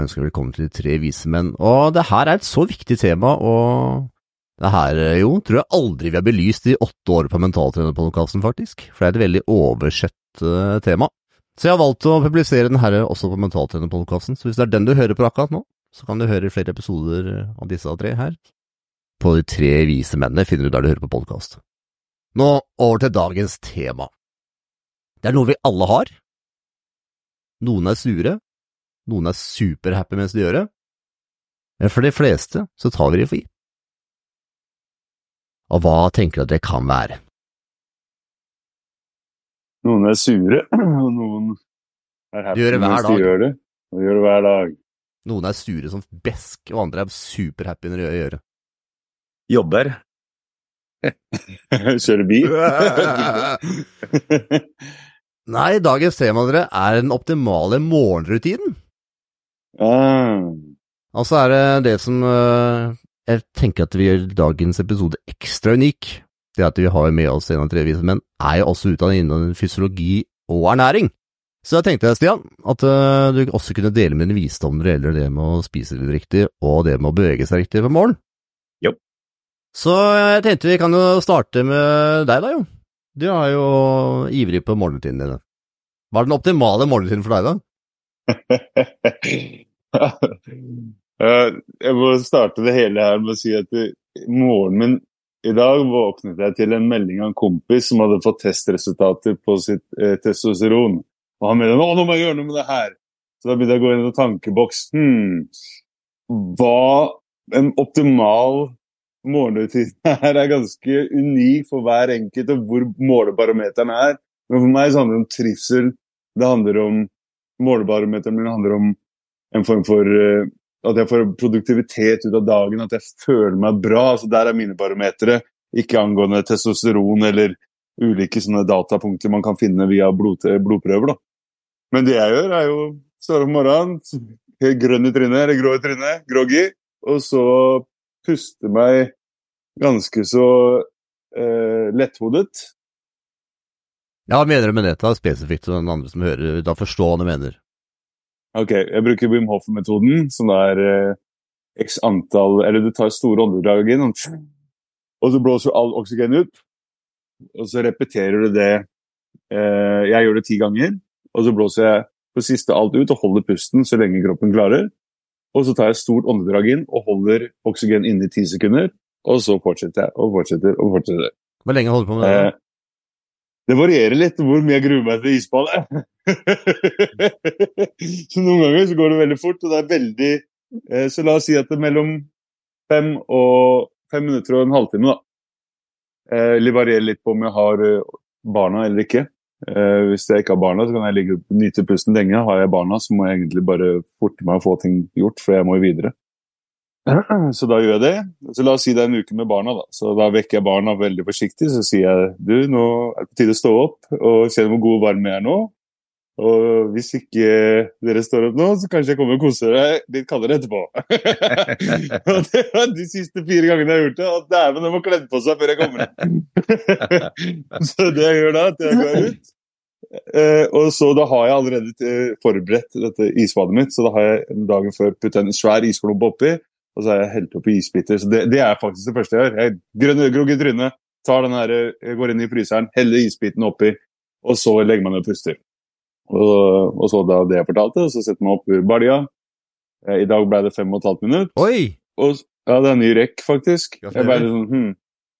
og ønsker velkommen til De tre vise menn. Og det her er et så viktig tema, og det her, jo, tror jeg aldri vi har belyst i åtte år på Mentaltrenerpodkasten, faktisk. For det er et veldig oversett uh, tema. Så jeg har valgt å publisere den her også på Mentaltrenerpodkasten, så hvis det er den du hører på akkurat nå, så kan du høre flere episoder av disse tre her. På De tre vise mennene finner du der du hører på podkast. Nå over til dagens tema. Det er noe vi alle har. Noen er sure, noen er superhappy mens de gjør det, men for de fleste så tar vi det for gitt. Og hva tenker du at det kan være? Noen er sure, og noen er happy de mens de gjør det. Og gjør det hver dag. Noen er sure som besk, og andre er superhappy når de gjør det. Jobber. Kjører bil. Nei, dagens tema dere er den optimale morgenrutinen. Ah, så er det det som øh, Jeg tenker at vi gjør dagens episode ekstra unik. Det at vi har med oss en av tre vise menn, er jo også utdannet innen fysiologi og ernæring. Så jeg tenkte, Stian, at øh, du også kunne dele med dine visdom når det gjelder det med å spise litt riktig, og det med å bevege seg riktig på morgenen. Jo. Så jeg tenkte vi kan jo starte med deg, da, jo. Du er jo ivrig på morgenrutinene dine. Hva er den optimale morgenrutinen for deg, da? Jeg må starte det hele her med å si at i morgenen min i dag våknet jeg til en melding av en kompis som hadde fått testresultater på sitt eh, testosteron. Og han mente nå må jeg gjøre noe med det her. Så da begynte jeg å gå inn i tankeboks. Hmm, hva en optimal morgenrutine her er ganske unik for hver enkelt, og hvor målebarometeren er. Men for meg så handler det om trivsel. Det handler om Målebarometeren min handler om en form for eh, at jeg får produktivitet ut av dagen, at jeg føler meg bra. altså Der er mine barometere. Ikke angående testosteron eller ulike sånne datapunkter man kan finne via blod, blodprøver. da. Men det jeg gjør, er jo står opp om morgenen, helt grønn i trynet, eller grå i trynet, groggy, og så puste meg ganske så eh, letthodet. Ja, mener du med det? da, spesifikt, så den andre som hører, da forstår hva mener. Ok, jeg bruker Wim Hoff-metoden, som er eh, x antall Eller du tar store åndedrag inn, og så blåser du all oksygen ut. Og så repeterer du det eh, Jeg gjør det ti ganger, og så blåser jeg på siste alt ut og holder pusten så lenge kroppen klarer. Og så tar jeg stort åndedrag inn og holder oksygen inne i ti sekunder. Og så fortsetter jeg og fortsetter og fortsetter. Hvor lenge holder du på med det? Eh, det varierer litt hvor mye jeg gruer meg til isballet. så noen ganger så går det veldig fort, og det er veldig eh, Så la oss si at det er mellom fem og fem minutter og en halvtime, da. Eh, varierer litt på om jeg har eh, barna eller ikke. Eh, hvis jeg ikke har barna, så kan jeg ligge nyte pusten lenge. Har jeg barna, så må jeg egentlig bare forte meg å få ting gjort, for jeg må jo videre. Så da gjør jeg det. Så la oss si det er en uke med barna, da. Så da vekker jeg barna veldig forsiktig. Så sier jeg du, nå er det på tide å stå opp og kjenne hvor god varm jeg er nå. Og hvis ikke dere står opp nå, så kanskje jeg kommer og koser deg litt kaldere etterpå. og det var de siste fire gangene jeg har gjort det. Og dæven, de må kledd på seg før jeg kommer så det jeg gjør da, at jeg går ut. Eh, og så Da har jeg allerede eh, forberedt dette isbadet mitt. Så da har jeg dagen før puttet en svær isklump oppi, og så har jeg helt oppi isbiter. Så det, det er faktisk det første jeg gjør. Jeg grønn grogg i trynet, tar den her, jeg går inn i fryseren, heller isbiten oppi, og så legger man ned og puster. Og, og så da det jeg fortalte, så setter man opp balja. Eh, I dag ble det fem og et halvt minutt. Oi! Og, ja, det er en ny rekk, faktisk. Jeg ble litt sånn, hm.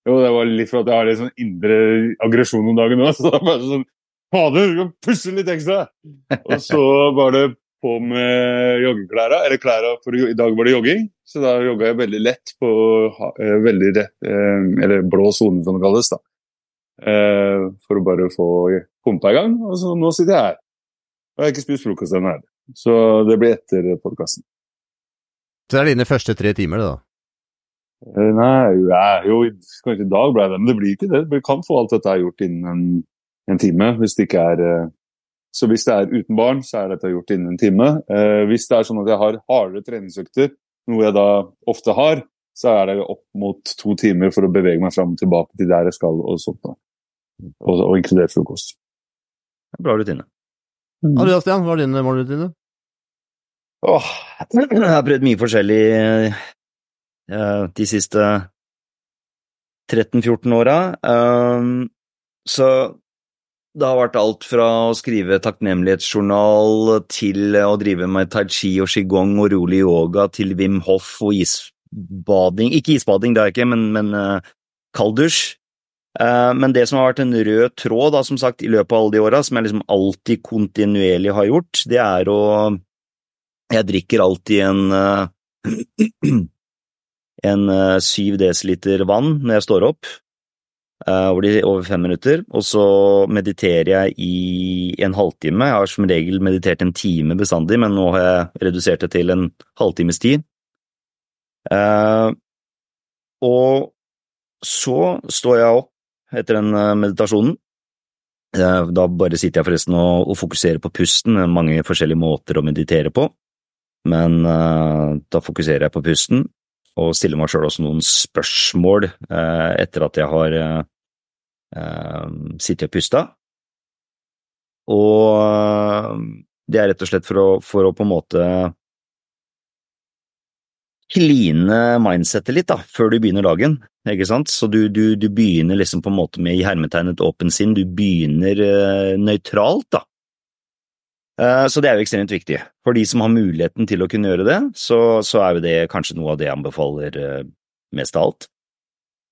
Jo, det var litt for at jeg har litt sånn indre aggresjon om dagen nå. Så det var sånn Fader, du kan pusse litt ekstra! Og så var det på med joggeklæra. Eller klæra, for i dag var det jogging. Så da jogga jeg veldig lett på eh, veldig rett, eh, Eller blå sone, som det kalles. da. Eh, For å bare få pumpa i gang. Og så nå sitter jeg her. Og jeg har ikke spist frokost ennå. Så det blir etter podkasten. Så det er dine første tre timer, det da. Nei, ja, jo, kanskje i dag ble det, men det blir ikke det. Vi kan få alt dette gjort innen en, en time. hvis det ikke er... Så hvis det er uten barn, så er dette gjort innen en time. Hvis det er sånn at jeg har hardere treningsøkter, noe jeg da ofte har, så er det opp mot to timer for å bevege meg fram og tilbake til der jeg skal, og sånt da. Og, og inkludert frokost. Bra rutine. Ja, du da, Stian, hva er din morgenrutine? Åh, jeg har prøvd mye forskjellig uh, de siste 13-14 åra. Um, så det har vært alt fra å skrive takknemlighetsjournal til å drive med tai chi og qigong og rolig yoga til Wim Hoff og isbading. Ikke isbading, det er ikke, men, men uh, kalddusj. Uh, men det som har vært en rød tråd da, som sagt, i løpet av alle de åra, som jeg liksom alltid kontinuerlig har gjort, det er å Jeg drikker alltid en uh, en syv desiliter vann når jeg står opp over, de, over fem minutter, og så mediterer jeg i en halvtime. Jeg har som regel meditert en time bestandig, men nå har jeg redusert det til en halvtimes tid. Uh, og så står jeg opp etter den meditasjonen. Uh, da bare sitter jeg forresten og, og, fokuserer på pusten. Mange forskjellige måter å meditere på, men uh, da fokuserer jeg på pusten og stiller meg sjøl også noen spørsmål eh, etter at jeg har eh, eh sittet og pusta. Og det er rett og slett for å, for å på en måte kline mindsettet litt da, før du begynner dagen, ikke sant? Så du, du, du begynner liksom på en måte med i hermetegnet åpen sinn, du begynner nøytralt, da. Eh, så det er jo ekstremt viktig. For de som har muligheten til å kunne gjøre det, så, så er jo det kanskje noe av det jeg anbefaler eh, mest av alt.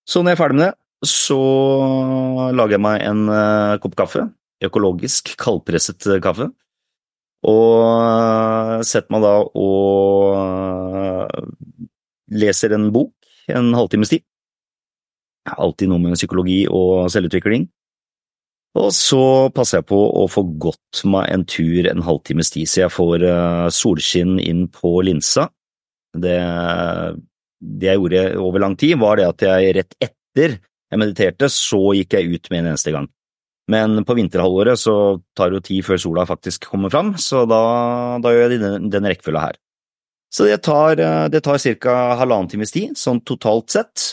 Så når jeg er ferdig med det, så lager jeg meg en uh, kopp kaffe. Økologisk, kaldpresset kaffe. Og setter meg da og leser en bok en halvtimes tid. Alltid noe med psykologi og selvutvikling. Og så passer jeg på å få gått meg en tur en halvtimes tid, så jeg får uh, solskinn inn på linsa. Det, det, jeg gjorde over lang tid, var det at jeg rett etter jeg mediterte, så gikk jeg ut med en eneste gang. Men på vinterhalvåret så tar det jo tid før sola faktisk kommer fram, så da, da gjør jeg denne, denne rekkefølga her. Så det tar, det tar ca. halvannen times tid, sånn totalt sett.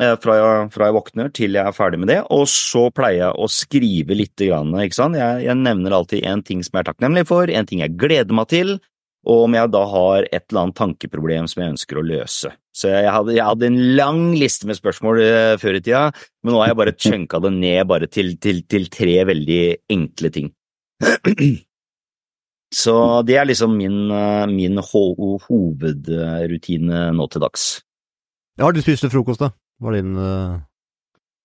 Eh, fra jeg, fra jeg, våkner til jeg er ferdig med det, og så pleier jeg å skrive litt. Sant? Jeg, jeg nevner alltid en ting som jeg er takknemlig for, en ting jeg gleder meg til, og om jeg da har et eller annet tankeproblem som jeg ønsker å løse. Så jeg hadde, jeg hadde en lang liste med spørsmål uh, før i tida, men nå har jeg bare chunka det ned bare til, til, til tre veldig enkle ting. Så det er liksom min, uh, min ho hovedrutine nå til dags. Har du spist frokost, da? Var din uh...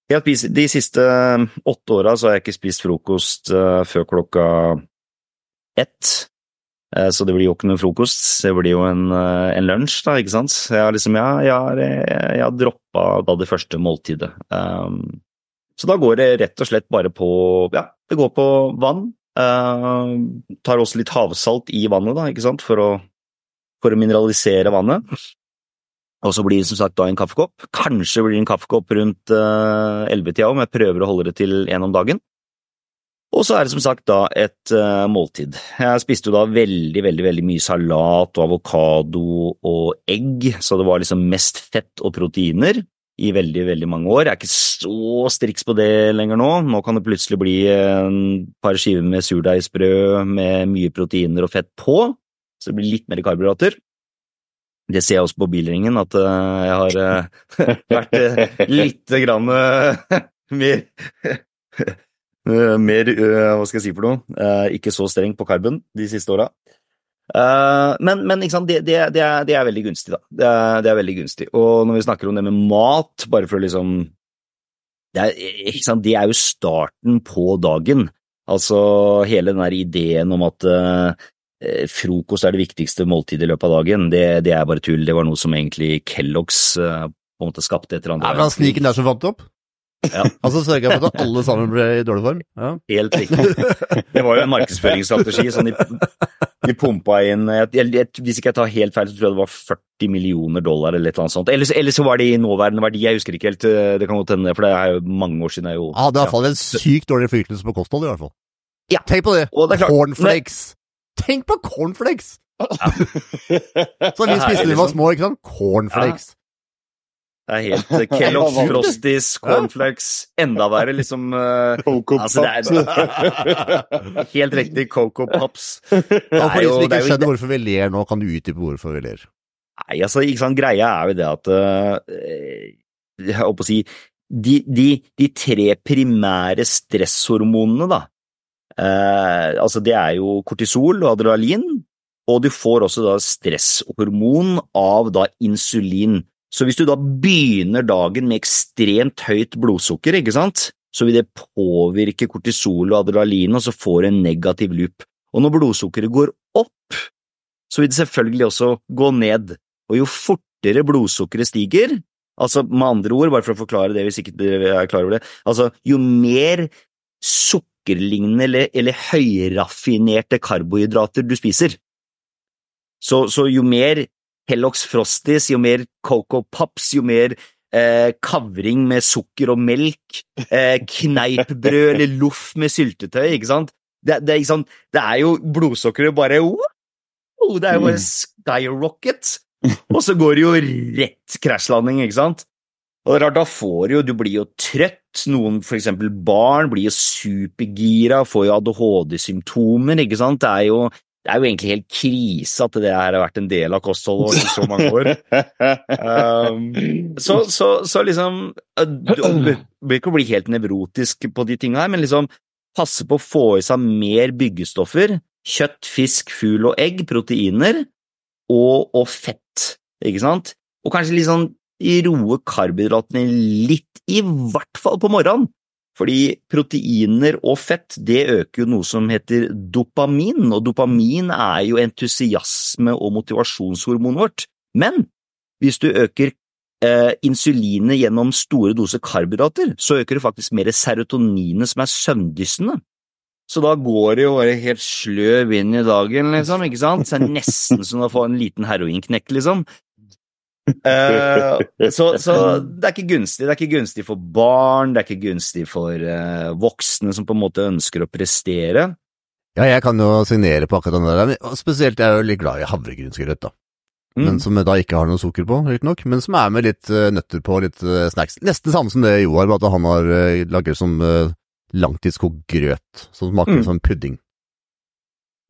De siste um, åtte åra har jeg ikke spist frokost uh, før klokka ett. Så det blir jo ikke noe frokost, det blir jo en, en lunsj, da, ikke sant. Jeg har liksom, jeg har, jeg droppa da det første måltidet. Um, så da går det rett og slett bare på Ja, det går på vann. Uh, tar også litt havsalt i vannet, da, ikke sant, for å, for å mineralisere vannet. Og så blir det som sagt da en kaffekopp. Kanskje blir det en kaffekopp rundt elleve-tida uh, om jeg prøver å holde det til én om dagen. Og så er det som sagt da et uh, måltid. Jeg spiste jo da veldig, veldig veldig mye salat og avokado og egg, så det var liksom mest fett og proteiner i veldig, veldig mange år. Jeg er ikke så striks på det lenger nå. Nå kan det plutselig bli en par skiver med surdeigsbrød med mye proteiner og fett på, så det blir litt mer karbohydrater. Det ser jeg også på bilringen, at uh, jeg har uh, vært uh, lite grann mer Mer Hva skal jeg si for noe? ikke så streng på karben de siste åra. men, men det, det, det, er, det, er, veldig gunstig, da. Er, det er, veldig gunstig. Og når vi snakker om det med mat, bare for å liksom det er, det er jo starten på dagen. Altså hele den der ideen om at Eh, frokost er det viktigste måltidet i løpet av dagen, det, det, er bare tull. Det var noe som egentlig Kellogg's uh, på en måte skapte etter andre Er det han sniken der som fant det opp? Ja. altså sørga for at alle sammen ble i dårlig form? Ja. Helt riktig. Det var jo en markedsføringsstrategi. sånn de, de pumpa inn jeg, jeg, Hvis ikke jeg tar helt feil, så tror jeg det var 40 millioner dollar eller et eller annet sånt. Eller, eller så var det i nåværende verdi, jeg husker ikke helt. Eh, det kan godt hende, for det er jo mange år siden. Jeg jo, ah, det er iallfall ja. en sykt dårlig innflytelse på kosthold, i hvert fall. Ja. Tenk på det! det Cornflakes! Tenk på cornflakes! Ja. så vi spiste da vi var små, ikke sant? Cornflakes. Det er helt uh, Kellogg's, Frosties, Cornflakes, enda verre, liksom uh, Coco Altså, er helt riktig, Coco Pops. Ja, for de som det ikke skjønner hvorfor vi ler nå, kan du utdype hvorfor vi ler? Nei, altså, ikke sant, greia er jo det at uh, Jeg holdt på å si de, de, de tre primære stresshormonene, da, eh, altså det er jo kortisol og adrenalin, og du får også da stresshormon av da insulin. Så hvis du da begynner dagen med ekstremt høyt blodsukker, ikke sant, så vil det påvirke kortisol og adrenalin, og så får du en negativ loop. Og når blodsukkeret går opp, så vil det selvfølgelig også gå ned. Og jo fortere blodsukkeret stiger, altså med andre ord, bare for å forklare det hvis ikke dere er klar over det, altså jo mer sukkerlignende eller, eller høyraffinerte karbohydrater du spiser, så, så jo mer Hellox Frosties, jo mer Coco Pops, jo mer eh, kavring med sukker og melk, eh, kneippbrød eller loff med syltetøy, ikke sant? Det, det, ikke sant? det er jo blodsukkeret bare oh, Det er jo bare skyrocket! Og så går det jo rett krasjlanding, ikke sant? Og det er rart, da får jo, du blir jo trøtt, noen, eksempel barn, blir supergira, får jo ADHD-symptomer, ikke sant? Det er jo, det er jo egentlig helt krise at det her har vært en del av kostholdet i så mange år. Um, så, så, så liksom Du du bør ikke bli helt nevrotisk på de tinga her, men liksom passe på å få i seg mer byggestoffer. Kjøtt, fisk, fugl og egg, proteiner, og, og fett, ikke sant? Og kanskje litt sånn roe karbohydratene litt, i hvert fall på morgenen. Fordi proteiner og fett det øker jo noe som heter dopamin, og dopamin er jo entusiasme- og motivasjonshormonet vårt. Men hvis du øker eh, insulinet gjennom store doser karbohydrater, så øker du faktisk mer serotoninet, som er søvndyssende. Så da går det jo bare helt sløv inn i dagen, liksom, ikke sant? Så det er nesten som å få en liten heroinknekk, liksom. Eh, så, så det er ikke gunstig. Det er ikke gunstig for barn, det er ikke gunstig for uh, voksne som på en måte ønsker å prestere. Ja, jeg kan jo signere på akkurat den der, og spesielt jeg er jo litt glad i havregrynsgrøt, da. Mm. Men som da ikke har noe sukker på, riktignok, men som er med litt uh, nøtter på, litt eh, snacks. Nesten samme som det Joar, bare at han har laget som langtidskokt grøt, som smaker Mm. som pudding.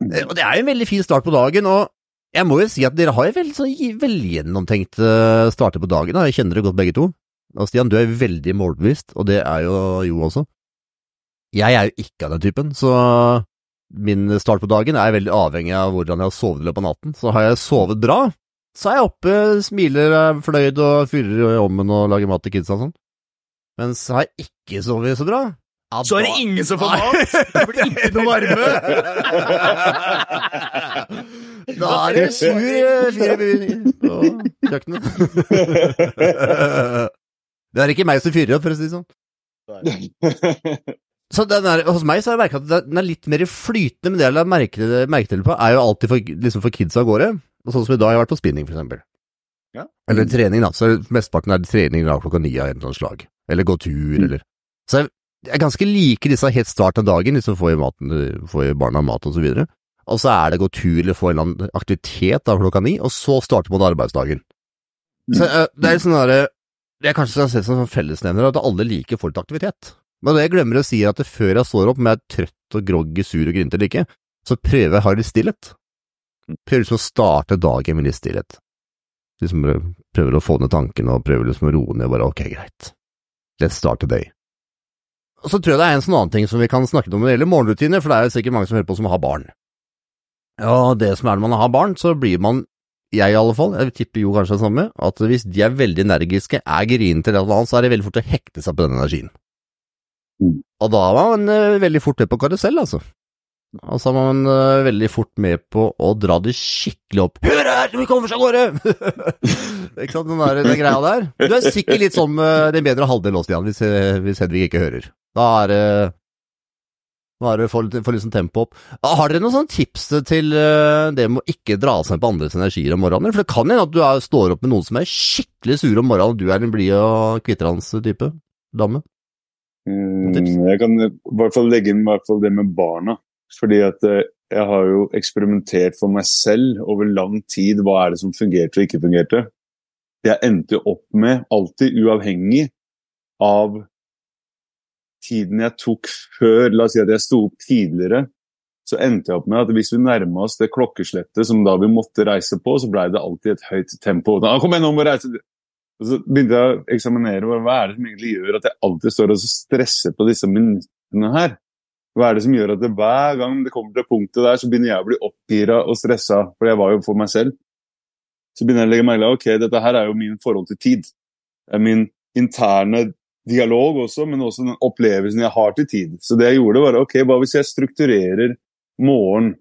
Og det er jo en veldig fin start på dagen, og jeg må jo si at dere har jo veldig sånn velgjennomtenkt uh, starter på dagen, da. jeg kjenner det godt begge to. Og Stian, du er veldig målbevisst, og det er jo Jo også. Jeg er jo ikke av den typen, så min start på dagen er veldig avhengig av hvordan jeg har sovet i løpet av natten. Så har jeg sovet bra, så er jeg oppe, smiler, er fornøyd og fyrer i ovnen og lager mat til kidsa og sånn. Mens har jeg ikke sovet så bra ja, Så er det ingen som får mat! Det blir ikke noe varme! Da er det sur eh, fyr på kjøkkenet. Det er ikke meg som fyrer opp, for å si det sånn. Så er, hos meg så har jeg merket at den er litt mer flytende, men det jeg la merke, til på, er jo alltid for, liksom for kidsa av gårde. Og sånn som i dag, jeg har vært på spinning, for eksempel. Ja. Eller trening, da. Så mesteparten er trening da klokka ni av en eller annen slag. Eller gå tur, Mm. eller Så jeg, jeg er ganske like disse helt start av dagen, liksom får i, maten, få i barna mat og så videre. Og så er det gå tur eller få en eller annen aktivitet da klokka ni, og så starter man arbeidsdagen. Så eh, det er sånn derre Det jeg kanskje skal se som fellesnevner, at alle liker folk til aktivitet. Men det jeg glemmer å si, er at før jeg står opp, om jeg er trøtt og groggy, sur og grinte eller ikke, så prøver jeg å ha litt stillhet. Prøver liksom å starte dagen med litt stillhet. Liksom prøver å få ned tankene og prøver liksom å roe ned, og bare ok, greit. Let's start the day. Og så tror jeg det er en sånn annen ting som vi kan snakke om når det gjelder morgenrutiner, for det er jo sikkert mange som hører på som har barn. Ja, det som er når man har barn, så blir man, jeg i alle fall, jeg tipper jo kanskje det samme, at hvis de er veldig energiske, er grinete eller noe annet, så er det veldig fort å hekte seg på den energien. Mm. Og da var man eh, veldig fort med på karusell, altså. Og så er man eh, veldig fort med på å dra det skikkelig opp. Hør her, vi kommer oss av gårde! ikke sant, den, der, den greia der. Du er sikkert litt som uh, den bedre halvdel også, Stian, hvis, eh, hvis Hedvig ikke hører. Da er det er det for, for liksom tempo opp. Har dere noen tips til eh, det med å ikke dra seg på andres energier om morgenen? For det kan hende at du er, står opp med noen som er skikkelig sure om morgenen, og du er en blid og kvitterhands type dame. Mm, jeg kan i hvert fall legge inn hvert fall det med barna. Fordi at eh, jeg har jo eksperimentert for meg selv over lang tid hva er det som fungerte og ikke fungerte. jeg endte opp med, alltid uavhengig av tiden jeg tok før La oss si at jeg sto opp tidligere. Så endte jeg opp med at hvis vi nærma oss det klokkeslettet som da vi måtte reise på, så blei det alltid et høyt tempo. Da, kom igjen, nå må reise! Og så begynte jeg å eksaminere hva er det som egentlig gjør at jeg alltid står og stresser på disse minuttene her. Hva er det som gjør at det, hver gang det kommer til punktet der, så begynner jeg å bli oppgira og stressa, for jeg var jo for meg selv. Så begynner jeg å legge merke til ok, dette her er jo min forhold til tid. Det er min interne dialog også, men også den opplevelsen jeg har til tid. Så det jeg gjorde, var ok, hva hvis jeg strukturerer morgen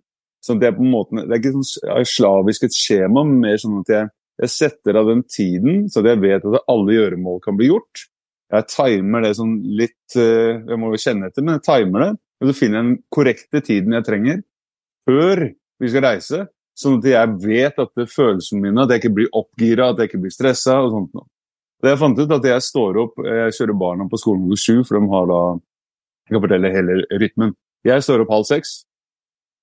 sånn at jeg på en måte, Det er ikke sånn slavisk et skjema, men mer sånn at jeg, jeg setter av den tiden, så at jeg vet at alle gjøremål kan bli gjort. Jeg timer det sånn litt eh, Jeg må jo kjenne etter, men jeg timer det. Og så finner jeg den korrekte tiden jeg trenger før vi skal reise, sånn at jeg vet at følelsene mine, at jeg ikke blir oppgira, at jeg ikke blir stressa og sånt noe. Jeg fant ut at jeg står opp, jeg kjører barna på skolen klokka sju, for de har da Jeg kan fortelle hele rytmen. Jeg står opp halv seks.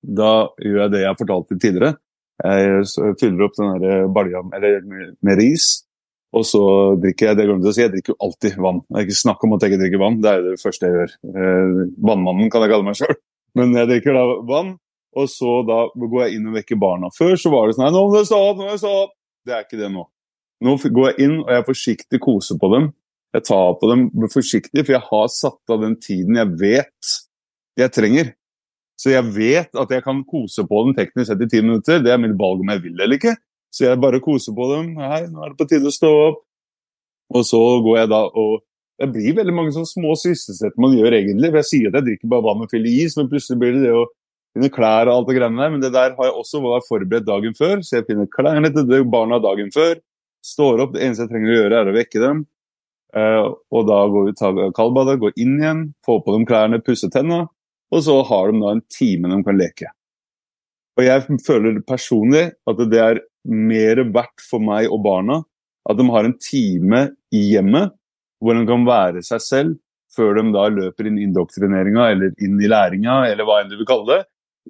Da gjør jeg det jeg har fortalt til tidligere. Jeg fyller opp den balja med, med, ris, og så drikker jeg det glemte å si, jeg drikker jo alltid vann. Det er ikke snakk om at jeg ikke drikker vann, det er det første jeg gjør. Eh, vannmannen kan jeg kalle meg sjøl. Men jeg drikker da vann, og så da går jeg inn og vekker barna. Før så var det sånn Nå må du stå opp! Nå må du stå opp! Det er ikke det nå. Nå går jeg inn og jeg er forsiktig koser på dem. Jeg tar på dem forsiktig, for jeg har satt av den tiden jeg vet jeg trenger. Så jeg vet at jeg kan kose på dem teknisk sett i ti minutter. Det er mitt valg om jeg vil eller ikke. Så jeg bare koser på dem. Hei, nå er det på tide å stå opp. Og så går jeg da og Det blir veldig mange sånne små sysselsetter man gjør egentlig. For jeg sier at jeg drikker bare vann og fyller is, men plutselig blir det det å finne klær og alt det greiene der. Men det der har jeg også vært forberedt dagen før, så jeg finner klærne til barna dagen før. Står opp, det eneste jeg trenger å gjøre, er å vekke dem. Uh, og da går vi tar kaldbadet, går inn igjen, får på dem klærne, pusser tenna. Og så har de da en time de kan leke. Og jeg føler personlig at det er mer verdt for meg og barna at de har en time i hjemmet hvor de kan være seg selv før de da løper inn i indoktrineringa eller inn i læringa, eller hva enn du vil kalle det,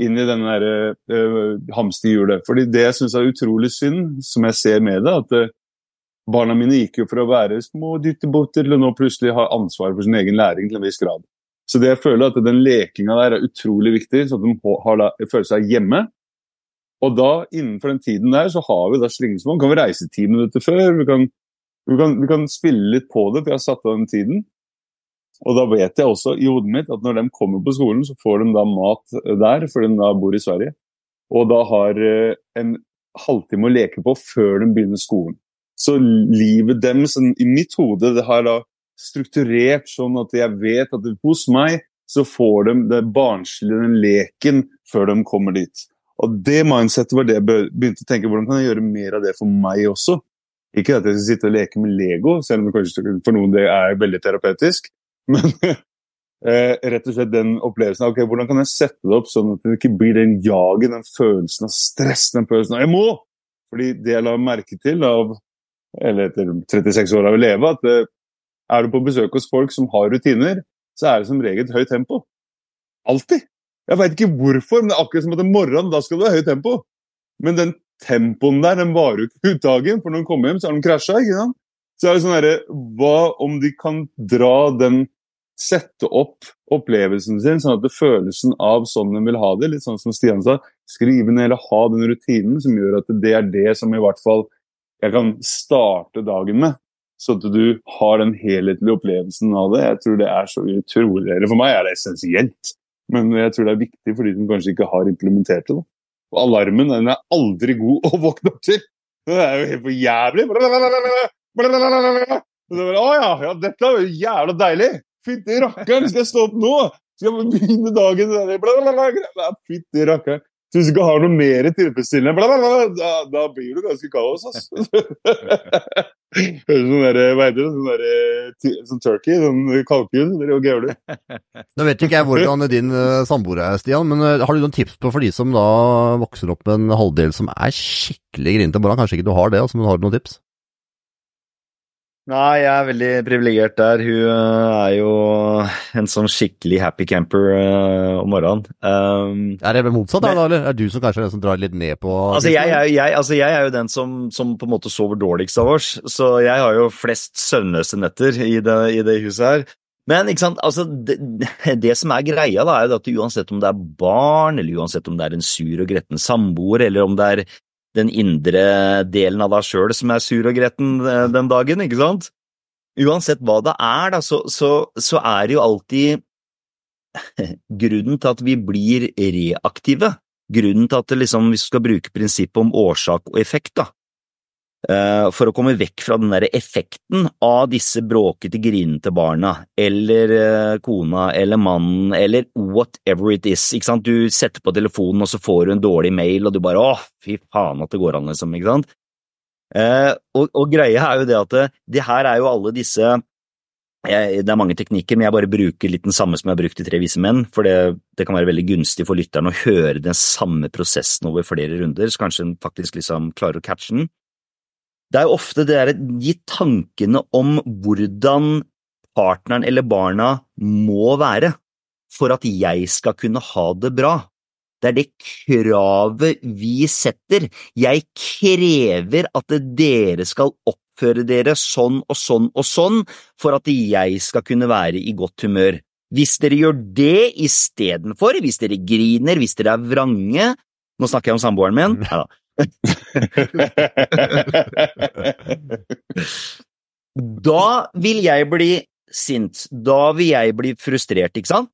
inn i denne derre uh, hamsterhjulet. Fordi det jeg syns er utrolig synd, som jeg ser med det, at uh, Barna mine gikk jo for å være små dyttebåter til å nå plutselig ha ansvar for sin egen læring til en viss grad. Så det jeg føler at den lekinga der er utrolig viktig, sånn at de har føler seg hjemme. Og da, innenfor den tiden der, så har vi da slingringsmonn. Kan vi reise ti minutter før? Vi kan, vi, kan, vi kan, spille litt på det, for jeg har satt av den tiden. Og da vet jeg også i hodet mitt at når de kommer på skolen, så får de da mat der, for de da bor i Sverige. Og da har eh, en halvtime å leke på før de begynner skolen. Så livet deres i mitt hode det har da strukturert sånn at jeg vet at hos meg så får de det barnslige, leken, før de kommer dit. Og det mindsettet var det jeg begynte å tenke hvordan kan jeg gjøre mer av det for meg også. Ikke at jeg skal sitte og leke med Lego, selv om det kanskje for noen det er veldig terapeutisk. Men eh, rett og slett den opplevelsen av ok, hvordan kan jeg sette det opp sånn at det ikke blir den jaget, den følelsen av stress, den følelsen av jeg må! Fordi det jeg la merke til av eller etter 36 år av å leve, at eh, er du på besøk hos folk som har rutiner, så er det som regel et høyt tempo. Alltid. Jeg veit ikke hvorfor, men det er akkurat som at om morgenen da skal du ha høyt tempo. Men den tempoen der, den varer jo ikke ut dagen, for når de kommer hjem, så har de krasja. Så er det sånn herre Hva om de kan dra den Sette opp opplevelsen sin, sånn at det følelsen av sånn de vil ha det, litt sånn som Stian sa, skrive ned eller ha den rutinen som gjør at det er det som i hvert fall jeg kan starte dagen med. Så at du har den helhetlige opplevelsen av det. Jeg tror det er så utrolig eller For meg er det essensielt, men jeg tror det er viktig for de som kanskje ikke har implementert det. Og alarmen den er aldri god å våkne opp til! Det er jo helt for jævlig! Å ja, ja, dette er jo jævla deilig! Fytti rakkeren, skal jeg stå opp nå? Skal jeg begynne dagen Fytti rakkeren. Så hvis du ikke har noe mer tilfredsstillende, da, da, blir du ganske kaos. Altså. sånn der, hva heter det? Sånn, der, sånn turkey? Sånn kalkun? Det jo gævlig. Nå vet ikke jeg hvordan din uh, samboer er, Stian, men uh, har du noen tips på for de som da vokser opp med en halvdel som er skikkelig grinete? Kanskje ikke du har det, altså, men har du noen tips? Nei, jeg er veldig privilegert der. Hun øh, er jo en sånn skikkelig happy camper øh, om morgenen. Um, Er det motsatt, Men- da, eller? Er du som kanskje er den som drar litt ned på altså, jeg, er jo- jeg, altså, jeg er jo den som, som på en måte sover dårligst av oss, så jeg har jo flest søvnløse netter i det, i det huset her. Men ikke sant, altså, det, det som er greia, da, er jo at uansett om det er barn, eller uansett om det er en sur og gretten samboer, eller om det er den indre delen av deg sjøl som er sur og gretten eh, den dagen, ikke sant? Uansett hva det er, da, så, så, så er det jo alltid grunnen til at vi blir reaktive. Grunnen til at liksom, hvis du skal bruke prinsippet om årsak og effekt, da, for å komme vekk fra den der effekten av disse bråkete, grinete barna, eller eh, kona, eller mannen, eller whatever it is, ikke sant, du setter på telefonen, og så får du en dårlig mail, og du bare åh, fy faen at det går an, liksom, ikke sant? Eh, og, og greia er jo det at det, det her er jo alle disse det er mange teknikker, men jeg bare bruker litt den samme som jeg har brukt i Tre vise menn, for det, det kan være veldig gunstig for lytteren å høre den samme prosessen over flere runder, så kanskje en faktisk liksom klarer å catche den. Det er jo ofte det derre de tankene om hvordan partneren eller barna må være for at jeg skal kunne ha det bra. Det er det kravet vi setter. Jeg krever at dere skal oppføre dere sånn og sånn og sånn for at jeg skal kunne være i godt humør. Hvis dere gjør det istedenfor, hvis dere griner, hvis dere er vrange Nå snakker jeg om samboeren min. Ja, Da vil jeg bli sint. Da vil jeg bli frustrert, ikke sant?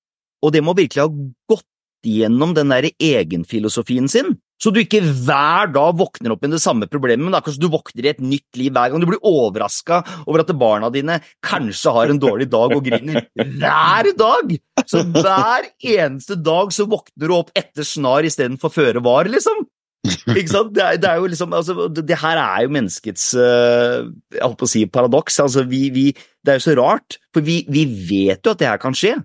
Og det må virkelig ha gått igjennom den der egenfilosofien sin, så du ikke hver dag våkner opp med det samme problemet, men akkurat som du våkner i et nytt liv hver gang. Du blir overraska over at barna dine kanskje har en dårlig dag og griner hver dag! Så hver eneste dag så våkner du opp etter snar istedenfor føre var, liksom. Ikke sant? Det er, det er jo liksom altså, det, her er jo menneskets uh, Jeg holdt å si paradoks. Altså, vi, vi, det er jo så rart, for vi, vi vet jo at det her kan skje.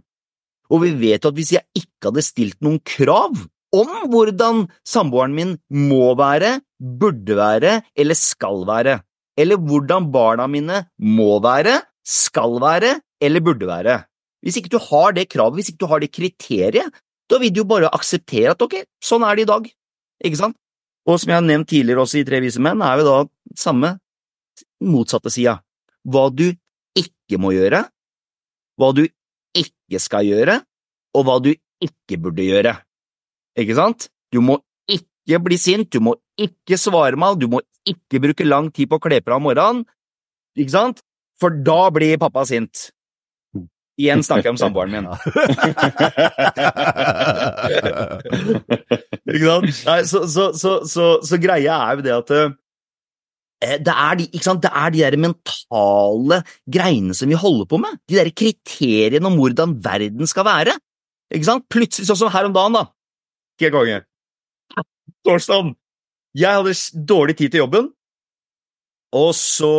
Og vi vet jo at hvis jeg ikke hadde stilt noen krav om hvordan samboeren min må være, burde være eller skal være, eller hvordan barna mine må være, skal være eller burde være Hvis ikke du har det kravet, hvis ikke du har det kriteriet, da vil du jo bare akseptere at ok, sånn er det i dag, ikke sant? Og som jeg har nevnt tidligere også i Tre vise menn, er jo da samme motsatte sida. Hva du ikke må gjøre, hva du ikke skal gjøre, og hva du ikke burde gjøre. Ikke sant? Du må ikke bli sint, du må ikke svare meg, du må ikke bruke lang tid på å kle på deg om morgenen, ikke sant? For da blir pappa sint. Igjen snakker jeg om samboeren min. Ikke sant? Nei, så, så, så, så, greia er jo det at eh, det er, de, det er de der mentale greiene som vi holder på med. De der kriteriene om hvordan verden skal være. Ikke sant? Plutselig, sånn som her om dagen, da. Ikke konge. Torsdag. Jeg hadde dårlig tid til jobben, og så,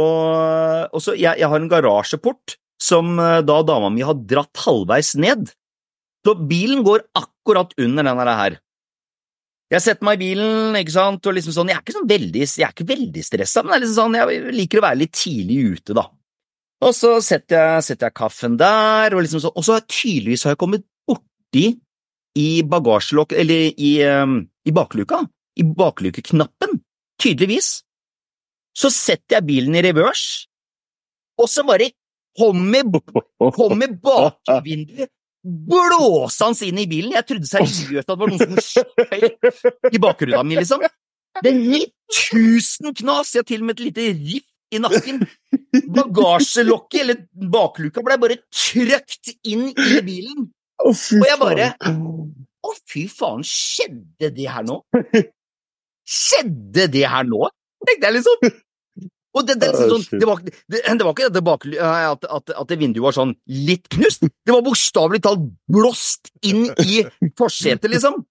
og så jeg, jeg har en garasjeport som eh, da dama mi har dratt halvveis ned. Så bilen går akkurat under den her. Jeg setter meg i bilen, ikke sant, og liksom sånn, jeg er ikke sånn veldig, jeg er ikke veldig stressa, men liksom sånn, jeg liker å være litt tidlig ute, da. Og så setter jeg, setter jeg kaffen der, og liksom sånn, og så tydeligvis har jeg kommet borti i bagasjelokk, eller i, um, i bakluka, i baklukeknappen, tydeligvis. Så setter jeg bilen i revers, og så bare kommer, kommer bakvinduet blåsende inn i bilen. Jeg trodde seriøst at det var noen som skjøt i bakgrunnen min, liksom. Det er tusen knas! Jeg har til og med et lite riff i nakken. Bagasjelokket, eller bakluka, ble bare trøkt inn i bilen. Og jeg bare. Å, fy faen, skjedde det her nå? Skjedde det her nå? tenkte jeg liksom. Og det, det, liksom Ah, sånn, det, var, det, det var ikke det bak, at, at, at det vinduet var sånn litt knust. Det var bokstavelig talt blåst inn i forsetet, liksom.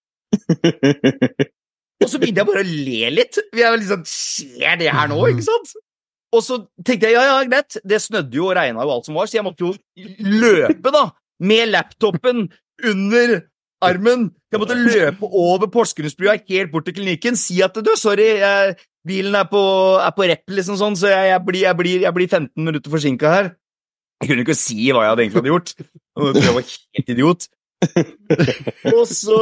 Og så begynte jeg bare å le litt. Jeg var liksom, Skjer det her nå, ikke sant? Og så tenkte jeg ja, ja, greit, det snødde jo og regna jo alt som var, så jeg måtte jo løpe, da, med laptopen under armen. Jeg måtte løpe over Porsgrunnsbrua helt bort til klinikken, si at du, sorry, jeg, bilen er på, er på rep, liksom sånn, så jeg, jeg, blir, jeg, blir, jeg blir 15 minutter forsinka her. Jeg kunne ikke si hva jeg hadde egentlig hadde gjort. Og jeg tror jeg var helt idiot. og så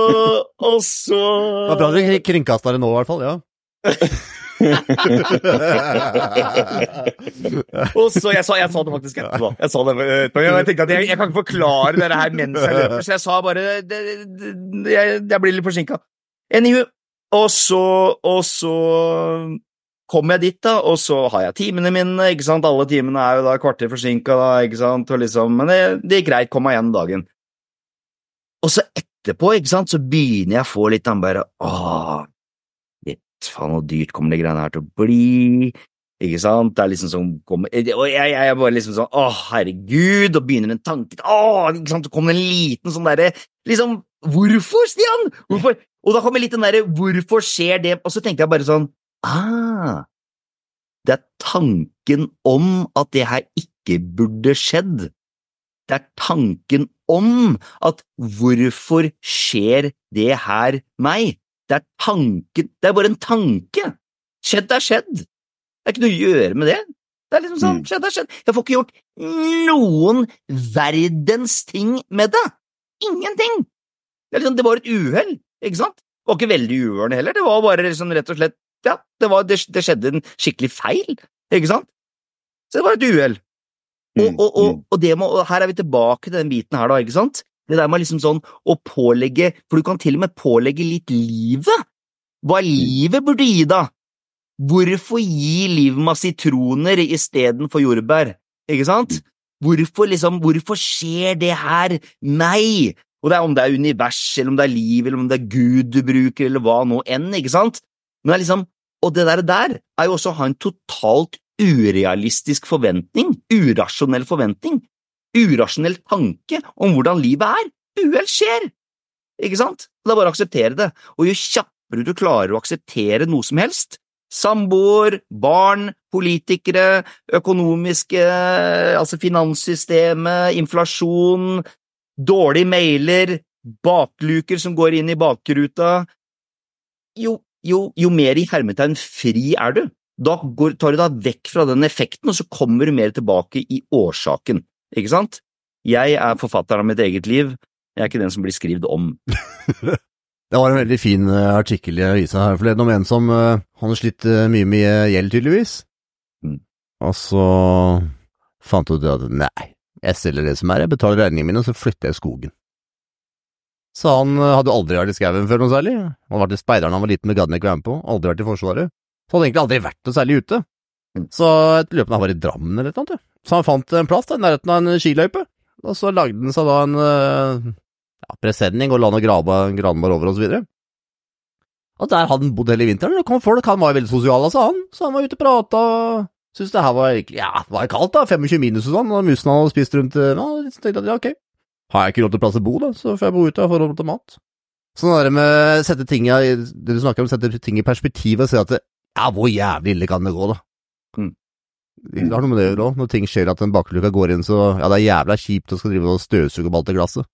Og så Det var bra dere kringkasta det nå, i hvert fall. ja. Og så, jeg sa, jeg sa det faktisk etterpå. Jeg sa det etterpå. Jeg tenkte at jeg, jeg kan ikke forklare det her mens jeg løper, så jeg sa bare det, det, jeg, jeg blir litt forsinka. Anywho. Og så, og så kom jeg dit, da, og så har jeg timene mine, ikke sant. Alle timene er jo da kvarter forsinka, da, ikke sant. Og liksom, men det, det gikk greit, kom meg igjen dagen. Og så etterpå, ikke sant, så begynner jeg å få litt den bare Åh, faen, hvor dyrt kommer de greiene her til å bli? Ikke sant? Det er liksom sånn kommer, Og jeg, jeg er bare liksom sånn Å, herregud, og begynner en tanke Å, ikke sant, så kommer det en liten sånn derre Liksom, hvorfor, Stian? Hvorfor? Og da kommer litt den derre Hvorfor skjer det? Og så tenkte jeg bare sånn Ah, det er tanken om at det her ikke burde skjedd. Det er tanken om at hvorfor skjer det her meg? Det er tanken Det er bare en tanke. Skjedd er skjedd. Det er ikke noe å gjøre med det. Det er liksom sånn, Mm. skjedd er skjedd. Jeg får ikke gjort noen verdens ting med det. Ingenting. Det, er liksom, det var et uhell, ikke sant? Det var ikke veldig uørende heller, det var bare liksom rett og slett Ja, det, var, det, det skjedde en skikkelig feil, ikke sant? Så det var et uhell. Og, Mm, og, og, mm. og, det må, og her er vi tilbake til den biten her, da, ikke sant? Det der med liksom sånn å pålegge For du kan til og med pålegge litt livet. Hva livet burde gi, da. Hvorfor gi livet meg sitroner istedenfor jordbær? Ikke sant? Hvorfor liksom, hvorfor skjer det her meg? Og det er om det er univers, eller om det er liv, eller om det er Gud du bruker, eller hva nå enn, ikke sant? Men det er liksom, og det der, der er jo også å ha en totalt urealistisk forventning, urasjonell forventning, urasjonell tanke om hvordan livet er. Uhell skjer, ikke sant? Det er bare å akseptere det, og jo kjappere du klarer å akseptere noe som helst, samboer, barn, politikere, økonomiske, altså finanssystemet, inflasjon, dårlige mailer, bakluker som går inn i bakruta, jo, jo, jo mer i hermetegn fri er du. Da går, tar du deg vekk fra den effekten, og så kommer du mer tilbake i årsaken, ikke sant? Jeg er forfatteren av mitt eget liv, jeg er ikke den som blir skrevet om. Det var en veldig fin eh, artikkel i avisa her forleden om en som uh, Han har slitt eh, mye med gjeld, tydeligvis. Mm. Og så fant hun ut at nei, jeg selger det som er, jeg betaler regningene mine, og så flytter jeg i skogen. Så han eh, hadde aldri vært i skauen før noe særlig. Han hadde vært i speideren han var liten med gadd ikke være med på, aldri vært i Forsvaret. Så hadde egentlig aldri vært noe særlig ute. Så jeg lurer på han var i Drammen eller noe. sånt. Så han fant en plass da, i nærheten av en skiløype, og så lagde han seg da en eh, ja, presenning og la noe granbar over og så videre. Og der hadde han bodd hele vinteren. Det kom folk, han var jo veldig sosial, altså, han. Så han var ute og prata og syntes det her var egentlig Ja, det var kaldt, da. 25 minus og sånn. Og musene hadde spist rundt eh, ja, Så tenkte jeg ja, ok. Har jeg ikke råd til plass til bo, da, så får jeg bo ute og få råd til mat. Sånn det med sette ting i Det du snakker om, sette ting i perspektiv og se at det, ja, hvor jævlig ille kan det gå, da? Mm. Det har noe med det å gjøre òg. Når ting skjer at en bakluka går inn, så ja, det er jævla kjipt å skal drive og støvsuge opp alt det glasset.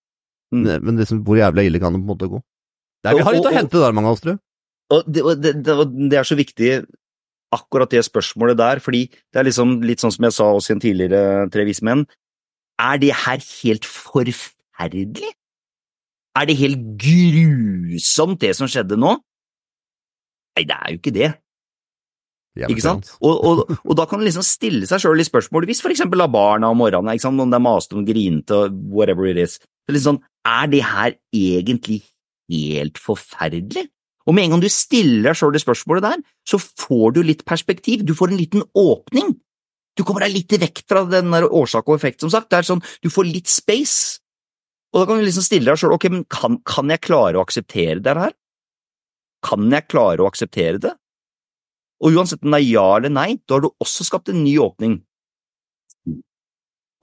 Mm. Men, men liksom, hvor jævlig ille kan det på en måte gå? Det er, vi har litt å hente der, mange av oss, tror jeg. Og det, det, det er så viktig, akkurat det spørsmålet der, fordi det er liksom litt sånn som jeg sa også i en tidligere Tre vise menn. Er det her helt forferdelig? Er det helt grusomt, det som skjedde nå? Nei, det er jo ikke det. Ikke sant? Og, og, og da kan du liksom stille seg sjøl litt spørsmål, hvis for eksempel av barna om morgenen, ikke sant? om det er maste og grinte og whatever it is, så er det sånn, er det her egentlig helt forferdelig? Og med en gang du stiller deg sjøl det spørsmålet der, så får du litt perspektiv, du får en liten åpning. Du kommer deg litt vekk fra den der årsak og effekt, som sagt. Det er sånn, du får litt space. Og da kan du liksom stille deg sjøl, ok, men kan, kan jeg klare å akseptere det her? Kan jeg klare å akseptere det? Og uansett om det er ja eller nei, da har du også skapt en ny åpning.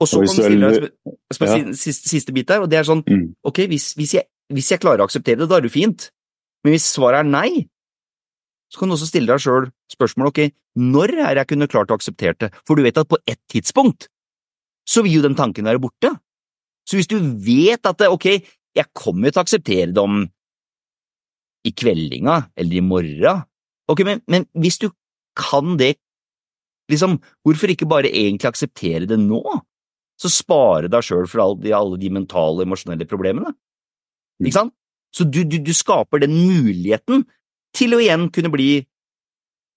Og så kan du stille deg sp- sp- Ja. siste, siste bit der, og det er sånn, Mm. ok, hvis, hvis, jeg, hvis jeg klarer å akseptere det, da er det fint. Men hvis svaret er nei, så kan du også stille deg sjøl spørsmålet, ok, når er jeg kunne klart å akseptere det? For du vet at på ett tidspunkt så vil jo den tanken være borte. Så hvis du vet at det, ok, jeg kommer til å akseptere det om i kveldinga eller i morgen, ok, men, men hvis du kan det Liksom, hvorfor ikke bare egentlig akseptere det nå? Så spare deg sjøl for alle de, alle de mentale emosjonelle problemene. Ikke sant? Så du, du, du skaper den muligheten til å igjen kunne bli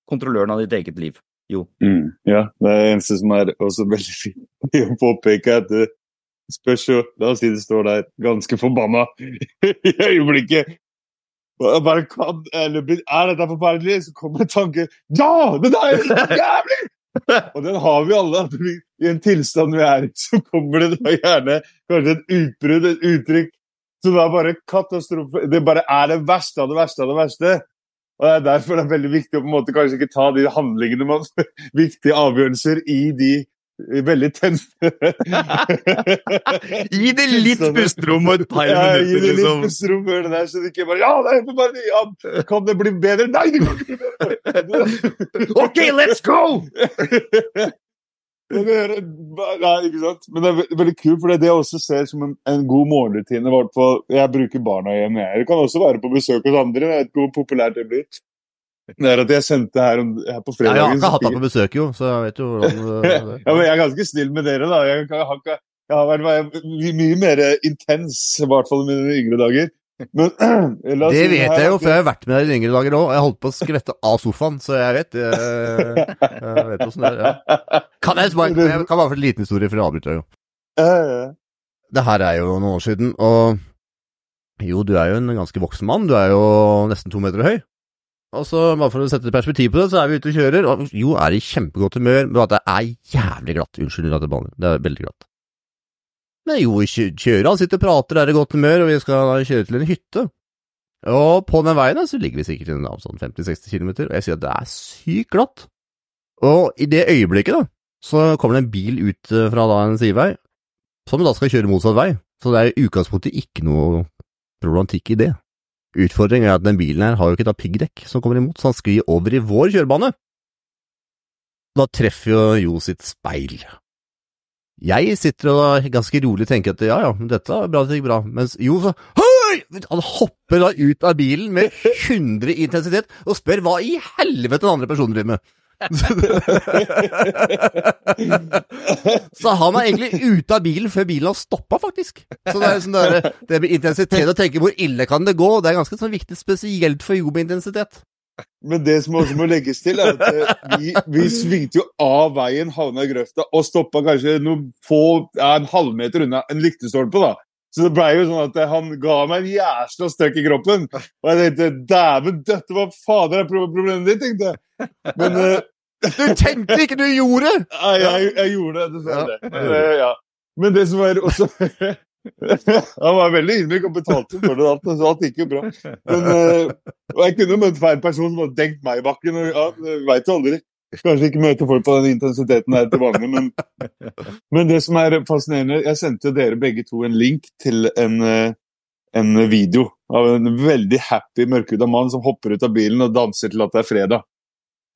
kontrolløren av ditt eget liv. Jo. Mm, ja, det er det eneste som er også veldig fint å påpeke, at det spørs jo La oss si det står der ganske forbanna i øyeblikket. Jeg bare kan, eller Er dette forferdelig? Så kommer en tanke Ja! Det er jo jævlig! Og den har vi alle. I en tilstand vi er i, så kommer det da gjerne kanskje et utbrudd, et uttrykk som er bare katastrofe. Det bare er det verste av det verste av det verste. Og det er derfor det er veldig viktig å på en måte kanskje ikke ta de handlingene man Viktige avgjørelser i de veldig tente Gi det litt pusterom og et par Ja, gi det litt liksom. pusterom før det der, så det ikke bare Ja, det er bare! Ja, kan det bli bedre? Nei, det kan ikke bli bedre! Ok, let's go! Nei, ikke sant? Men det er veldig kult, for det jeg også ser som en, en god morgenrutine. Jeg bruker barna hjemme. Jeg Det kan også være på besøk hos andre. Jeg vet ikke hvor populært det blir. Det er at jeg sendte her, om, her på Ja, jeg har ikke hatt deg på besøk, jo, så jeg vet jo hvordan ja, men jeg er ganske snill med dere, da. Jeg, har, jeg har vært mye mer intens, i hvert fall i mine yngre dager. Men Det si vet jeg jo, for jeg har vært med deg i dine yngre dager òg. Jeg holdt på å skvette av sofaen, så jeg vet Jeg, jeg vet åssen det er. Ja. Kan jeg, bare, jeg kan bare få en liten historie, for jeg avbryter jo. Det her er jo noen år siden, og jo, du er jo en ganske voksen mann. Du er jo nesten to meter høy. Og så, bare for å sette perspektiv på det, så er vi ute og kjører, og jo er i kjempegodt humør, men at det er jævlig glatt. Unnskyld at. Det er veldig glatt. Men jo, kjører, han sitter og prater, er i godt humør, og vi skal kjøre til en hytte. Og på den veien så ligger vi sikkert i en sånn 50-60 km, og jeg sier at det er sykt glatt. Og i det øyeblikket, da, så kommer det en bil ut eh, fra da en sidevei, som da skal kjøre motsatt vei. Så det er i utgangspunktet ikke noe problematikk i det. Utfordringen er at den bilen her har jo ikke da piggdekk som kommer imot, så han sklir over i vår kjørebane. Da treffer jo Jo sitt speil. Jeg sitter og ganske rolig tenker at ja ja, dette er bra, det gikk bra, mens Jo så Hei! Han hopper da ut av bilen med 100 intensitet og spør hva i helvete den andre personen driver med. Så han er egentlig ute av bilen før bilen har stoppa, faktisk. Så det er sånn der, det med intensitet å tenke hvor ille kan det gå, det er ganske sånn viktig spesielt for Jo med intensitet. Men det som også må legges til, er at eh, vi, vi svingte jo av veien, havna i grøfta og stoppa kanskje noen få, ja, en halvmeter unna en lyktestolpe. da. Så det blei jo sånn at eh, han ga meg en jæsla støkk i kroppen. Og jeg tenkte dæven døtte, hva fader er problemet ditt, tenkte jeg. Men uh, Du tenkte ikke, du gjorde! Nei, jeg, jeg gjorde det, dessverre. Ja. Men, uh, ja. Men det som var også Han var veldig ydmyk og betalte for det, alt, så alt gikk jo bra. Men, eh, og jeg kunne møtt feil person som hadde denkt meg i bakken. og ja, Veit jo aldri. Kanskje ikke møte folk på den intensiteten her til vanlig, men, men det som er fascinerende Jeg sendte dere begge to en link til en, eh, en video av en veldig happy mørkhuda mann som hopper ut av bilen og danser til at det er fredag.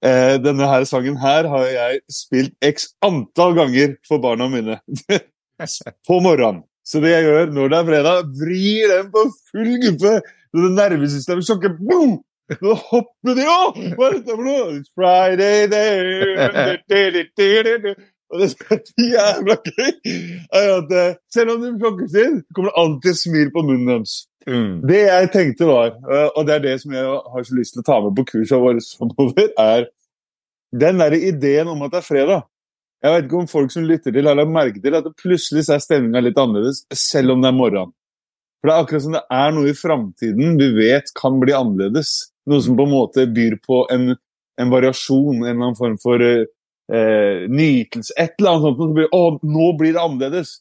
Eh, denne her sangen her har jeg spilt x antall ganger for barna mine på morgenen. Så det jeg gjør når det er fredag, vrir den på full guffe. Så det nervesystemet sjokker. Boom! Nå hopper de òg! Hva er dette for noe? It's Friday there. Og det som er jævla gøy, er at eh, selv om de sjokkes inn, kommer det alltid smil på munnen deres. Mm. Det jeg tenkte var, eh, og det er det som jeg har så lyst til å ta med på kursa våre framover, er den derre ideen om at det er fredag. Jeg vet ikke om folk som lytter til, har lagt merke til at plutselig er stemninga litt annerledes, selv om det er morgen. For det er akkurat som det er noe i framtiden vi vet kan bli annerledes. Noe som på en måte byr på en, en variasjon, en eller annen form for eh, eh, nytelse. Et eller annet sånt som blir Å, nå blir det annerledes!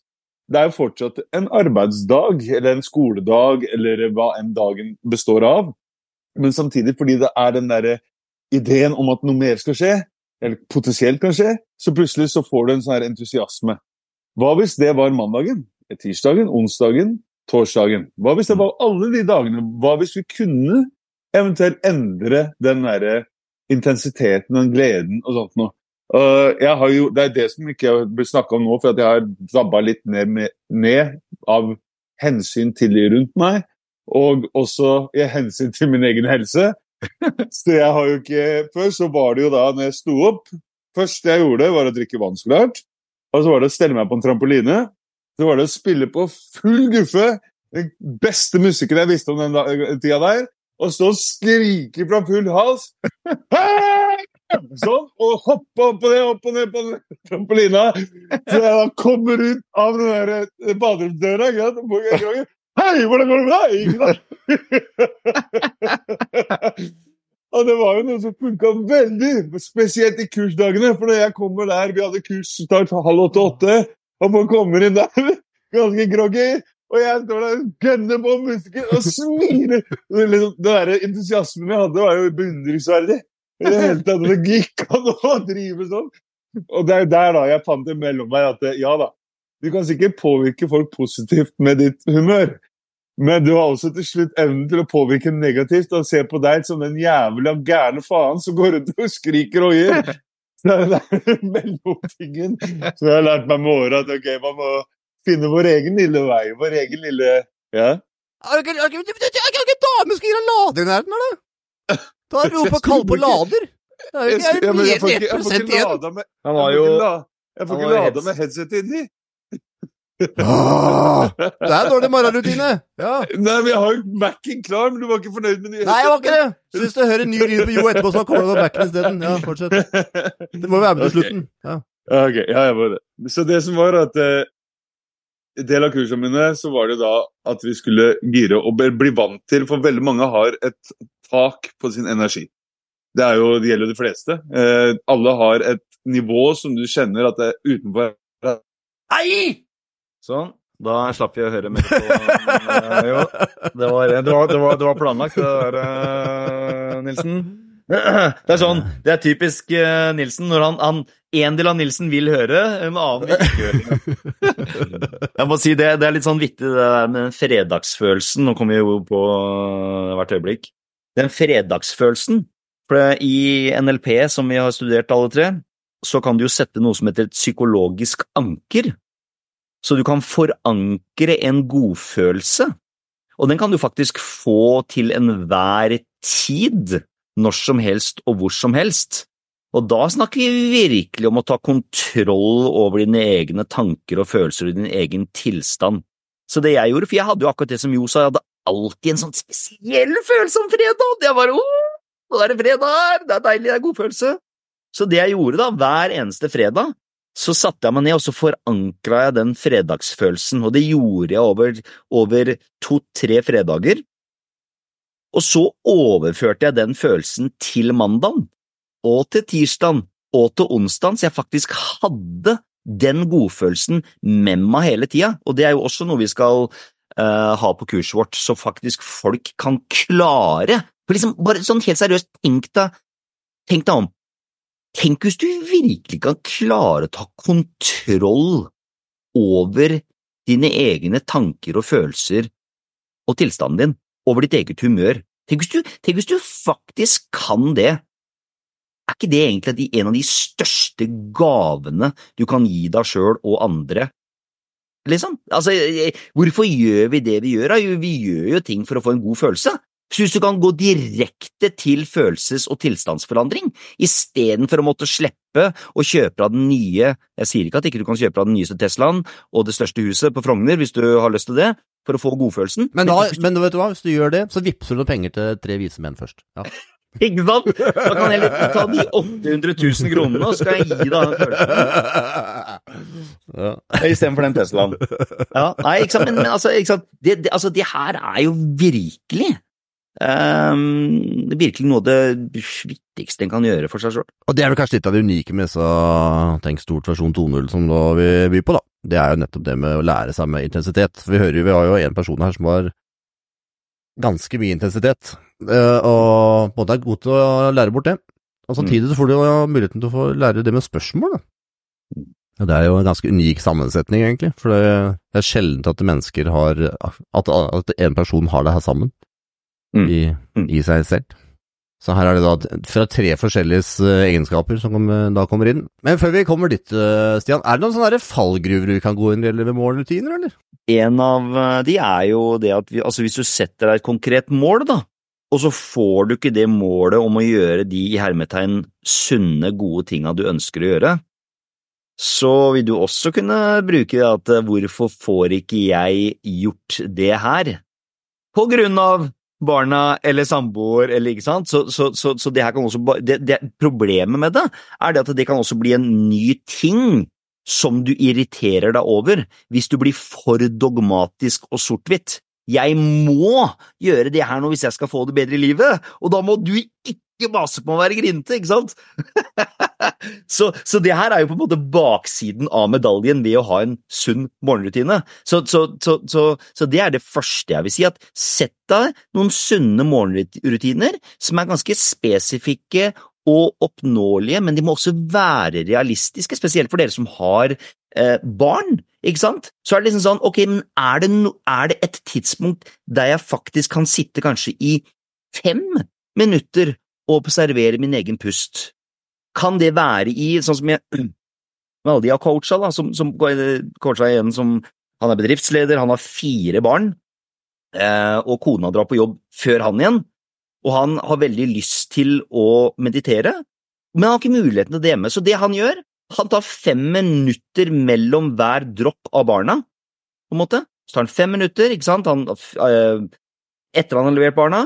Det er jo fortsatt en arbeidsdag, eller en skoledag, eller hva enn dagen består av. Men samtidig, fordi det er den derre ideen om at noe mer skal skje, eller potensielt kan skje, så plutselig så får du en sånn her entusiasme. Hva hvis det var mandagen, tirsdagen, onsdagen, torsdagen? Hva hvis det var alle de dagene? Hva hvis vi kunne eventuelt endre den derre intensiteten, den gleden og sånt noe? Uh, jeg har jo, det er det som ikke blir snakka om nå, for jeg har dabba litt ned, ned av hensyn til de rundt meg, og også i hensyn til min egen helse. Så jeg har jo ikke Før så var det jo da når jeg sto opp Først jeg gjorde, var å drikke vann, så klart. Og så var det å stelle meg på en trampoline. Så var det å spille på full guffe den beste musikken jeg visste om den da- tida der. Og så skrike fra full hals. Sånn, og hoppe opp og ned, opp og ned på trampolina. Så jeg da kommer ut av den der eh, baderomsdøra. Hei, hvordan går det med deg? Og det var jo noe som funka veldig, spesielt i kursdagene. For når jeg kommer der, vi hadde kurs start halv åtte-åtte, og man kommer inn der ganske groggy, og jeg står der og gønner på musikken og smiler. Det, liksom, der entusiasmen jeg hadde, var jo beundringsverdig. I det hele tatt, det gikk an å drive sånn. Og det er der da jeg fant det mellom meg at ja da, du kan sikkert påvirke folk positivt med ditt humør. Men du har også til slutt evnen til å påvirke negativt og se på deg som den jævla gærne faen som går rundt og skriker og gir. Så det er mellomtingen Så jeg har lært meg med åra, at ok, man må finne vår egen lille vei. Vår egen lille Ja. Er det ikke, dame det det som gir deg lader i nærheten, her, Da er vi oppe og kaller på lader. Det er jo Jeg, ikke ja, men jeg mer får ikke, jeg 1 igjen. Han jo jeg får ikke lada med headset inni. Åh, Det er en dårlig morgenrutine. Ja. Nei, men Jeg har jo Mac-en klar, men du var ikke fornøyd med nye Nei, jeg var ikke det. Så hvis du hører en ny lyd på Jo etterpå, så kommer det på backen isteden. Ja, fortsett. det. Må jo være med til slutten. Ja. Ja, ok. Ja, jeg var det. Så det som var at eh, del av kursene mine, så var det da at vi skulle gire og bli bli vant til, for veldig mange har et tak på sin energi. Det, er jo, det gjelder jo de fleste. Eh, alle har et nivå som du kjenner at det er utenfor Nei! Sånn. Da slapp vi å høre mer på men, Jo, det var, det var, det var, det var planlagt, det der, eh, Nilsen. Det er sånn, det er typisk eh, Nilsen når han, han En del av Nilsen vil høre, en annen vil ikke høre. Jeg må si det, det er litt sånn vittig det der med fredagsfølelsen. Nå kommer vi jo på eh, hvert øyeblikk. Den fredagsfølelsen. For i NLP, som vi har studert alle tre, så kan du jo sette noe som heter et psykologisk anker. Så du kan forankre en godfølelse, og den kan du faktisk få til enhver tid, når som helst og hvor som helst. Og da snakker vi virkelig om å ta kontroll over dine egne tanker og følelser og din egen tilstand. Så det jeg gjorde, for jeg hadde jo akkurat det som Jo sa, jeg hadde alltid en sånn spesiell følelse om fredag. Jeg bare åh, nå er det fredag, det er deilig, det er godfølelse. Så det jeg gjorde da, hver eneste fredag, så satte jeg meg ned og så forankra jeg den fredagsfølelsen, og det gjorde jeg over, over to–tre fredager. Og så overførte jeg den følelsen til mandagen, og til tirsdagen, og til onsdagen, så jeg faktisk hadde den godfølelsen med meg hele tida, og det er jo også noe vi skal uh, ha på kurset vårt, så faktisk folk kan klare For liksom, bare sånn helt seriøst, tenk deg, tenk deg om. Tenk hvis du virkelig kan klare å ta kontroll over dine egne tanker og følelser og tilstanden din, over ditt eget humør. Tenk hvis du, tenk hvis du faktisk kan det. Er ikke det egentlig en av de største gavene du kan gi deg sjøl og andre? Liksom? Altså, hvorfor gjør vi det vi gjør? Vi gjør jo ting for å få en god følelse. Så hvis du kan gå direkte til følelses- og tilstandsforandring, istedenfor å måtte slippe å kjøpe av den nye Jeg sier ikke at ikke du kan kjøpe av den nyeste Teslaen og det største huset på Frogner hvis du har lyst til det, for å få godfølelsen. Men, da, men vet du hva, hvis du gjør det, så vippser du noen penger til tre vise menn først. Ja. Ikke sant? Da kan jeg heller ta de 800 000 kronene, og så skal jeg gi deg den følelsen. ja. Istedenfor den Teslaen. Ja, nei, ikke sant, men, men altså, ikke sant? Det, det, altså, det her er jo virkelig ehm, virkelig noe av det viktigste en kan gjøre for seg sjøl. Og det er vel kanskje litt av det unike med så Tenk stort versjon 2.0 som da vi byr på, da. Det er jo nettopp det med å lære seg med intensitet. Vi hører jo, vi har jo en person her som har ganske mye intensitet, eh, og måte er god til å lære bort det. Og samtidig så får du jo muligheten til å få lære det med spørsmål, da. Og det er jo en ganske unik sammensetning, egentlig, for det er sjelden at mennesker har At, at en person har det her sammen Mm. i, Mm. i seg selv. Så her er det da fra tre forskjellige eh, egenskaper som da kommer inn. Men før vi kommer dit, eh, Stian, er det noen sånne fallgruver vi kan gå inn i ved målrutiner, eller? En av eh, de er jo det at vi, altså hvis du setter deg et konkret mål, da, og så får du ikke det målet om å gjøre de i hermetegn sunne, gode tinga du ønsker å gjøre, så vil du også kunne bruke det at eh, hvorfor får ikke jeg gjort det her? På grunn av barna eller samboer eller ikke sant, så, så, så, så det her kan også det, det, Problemet med det er det at det kan også bli en ny ting som du irriterer deg over hvis du blir for dogmatisk og sort-hvitt. Jeg må gjøre det her nå hvis jeg skal få det bedre i livet, og da må du ikke mase på å være grinete, ikke sant? så, så, det her er jo på en måte baksiden av medaljen ved å ha en sunn morgenrutine. Så, så, så, det er det første jeg vil si, at sett deg noen sunne morgenrutiner som er ganske spesifikke og oppnåelige, men de må også være realistiske, spesielt for dere som har eh, barn. Ikke sant? Så er det liksom sånn, ok, men er det, no, er det et tidspunkt der jeg faktisk kan sitte kanskje i fem minutter og observere min egen pust? Kan det være i, sånn som jeg med alle de har coacha, da, som, som coacha igjen som Han er bedriftsleder, han har fire barn, eh, og kona drar på jobb før han igjen og han har veldig lyst til å meditere, men han har ikke muligheten til det hjemme. Så det han gjør, han tar fem minutter mellom hver dropp av barna, på en måte. Så tar han fem minutter, ikke sant, han, øh, etter han har levert barna,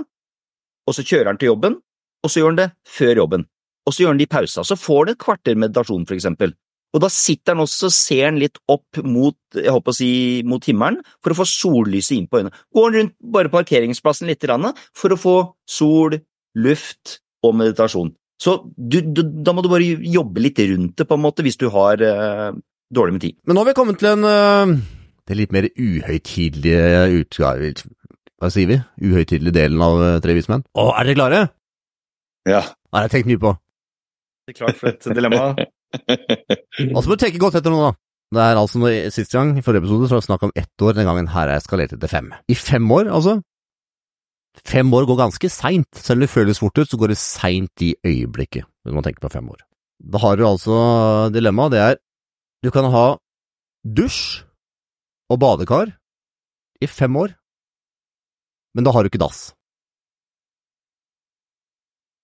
og så kjører han til jobben, og så gjør han det før jobben. Og så gjør han det i pausa. Så får han et kvarter meditasjon, for eksempel. Og da sitter han også og ser han litt opp mot, jeg håper å si, mot himmelen for å få sollyset inn på øynene. Går han rundt bare parkeringsplassen litt for å få sol, luft og meditasjon. Så du, du, da må du bare jobbe litt rundt det, på en måte, hvis du har uh, dårlig med tid. Men nå har vi kommet til en uh, det litt mer uhøytidelige utgave Hva sier vi? Uhøytidelige delen av uh, Tre vismenn. Å, er dere klare? Ja. Det har jeg tenkt mye på. Det er klart for et dilemma. Og så må du tenke godt etter nå, da. Det er altså noe, Sist gang, i forrige episode, så var det snakk om ett år. Den gangen her er eskalert til fem. I fem år, altså. Fem år går ganske seint. Selv om det føles fort ut, så går det seint i øyeblikket, når man tenker på fem år. Da har du altså dilemmaet. Det er du kan ha dusj og badekar i fem år, men da har du ikke dass.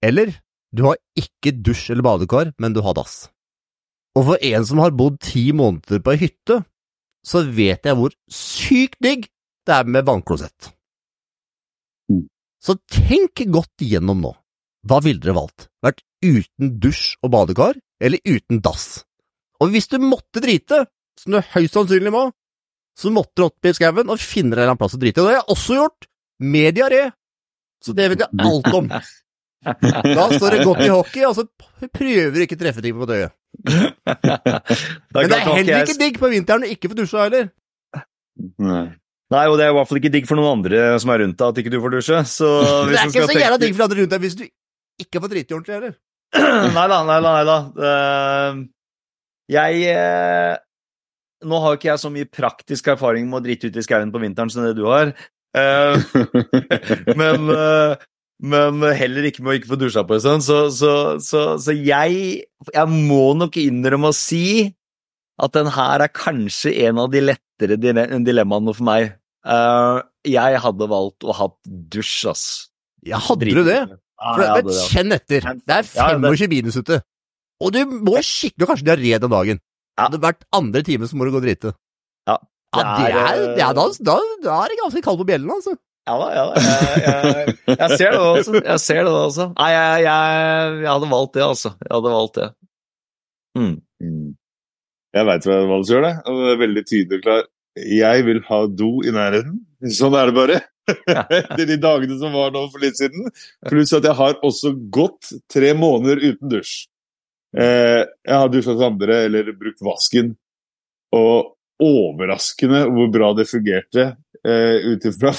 Eller du har ikke dusj eller badekar, men du har dass. Og for en som har bodd ti måneder på ei hytte, så vet jeg hvor sykt digg det er med vannklosett. Mm. Så tenk godt igjennom nå. Hva ville dere valgt? Vært uten dusj og badekar, eller uten dass? Og hvis du måtte drite, som du høyst sannsynlig må, så måtte du opp i skauen og finne deg en plass å drite. Og det har jeg også gjort, med diaré. Så det vet jeg alt om. Da står det godt i hockey, og så prøver ikke å treffe ting på døyet. Men det er heller ikke digg på vinteren å ikke få dusja heller. Nei. Nei, og det er i hvert fall ikke digg for noen andre som er rundt deg at ikke du får dusje. Så det er ikke så jævla digg for andre rundt deg hvis du ikke får driti ordentlig heller. nei da, nei da, nei da. Uh, jeg uh, Nå har ikke jeg så mye praktisk erfaring med å drite ut i skauen på vinteren som det du har. Uh, men men heller ikke med å ikke få dusja på en stund. Så, så, så, så, jeg, jeg må nok innrømme å si at den her er kanskje en av de lettere dilemmaene for meg. Uh, jeg hadde valgt å ha dusj, ass. Ja, hadde du det? For, ja, men kjenn etter. Det er 25 minus ute. Og du må skikkelig kanskje diaré den dagen. Ja. Hadde vært andre time så må du gå og drite. Ja. Det er, ja, det er, det er da, da, da, er det ganske kaldt på bjellen, altså. Ja da, ja da. Jeg, jeg, jeg, ser det også. Jeg ser det også. Nei, jeg, jeg, hadde valgt det, altså. Jeg hadde valgt det. Mm. Jeg veit hva jeg gjør, det. Det er veldig tydelig og klar. Jeg vil ha do i nærheten. Sånn er det bare. Etter de dagene som var nå for litt siden. Pluss at jeg har også gått tre måneder uten dusj. Eh, jeg har dusja hos andre eller brukt vasken. Og overraskende hvor bra det fungerte uh, ut ifra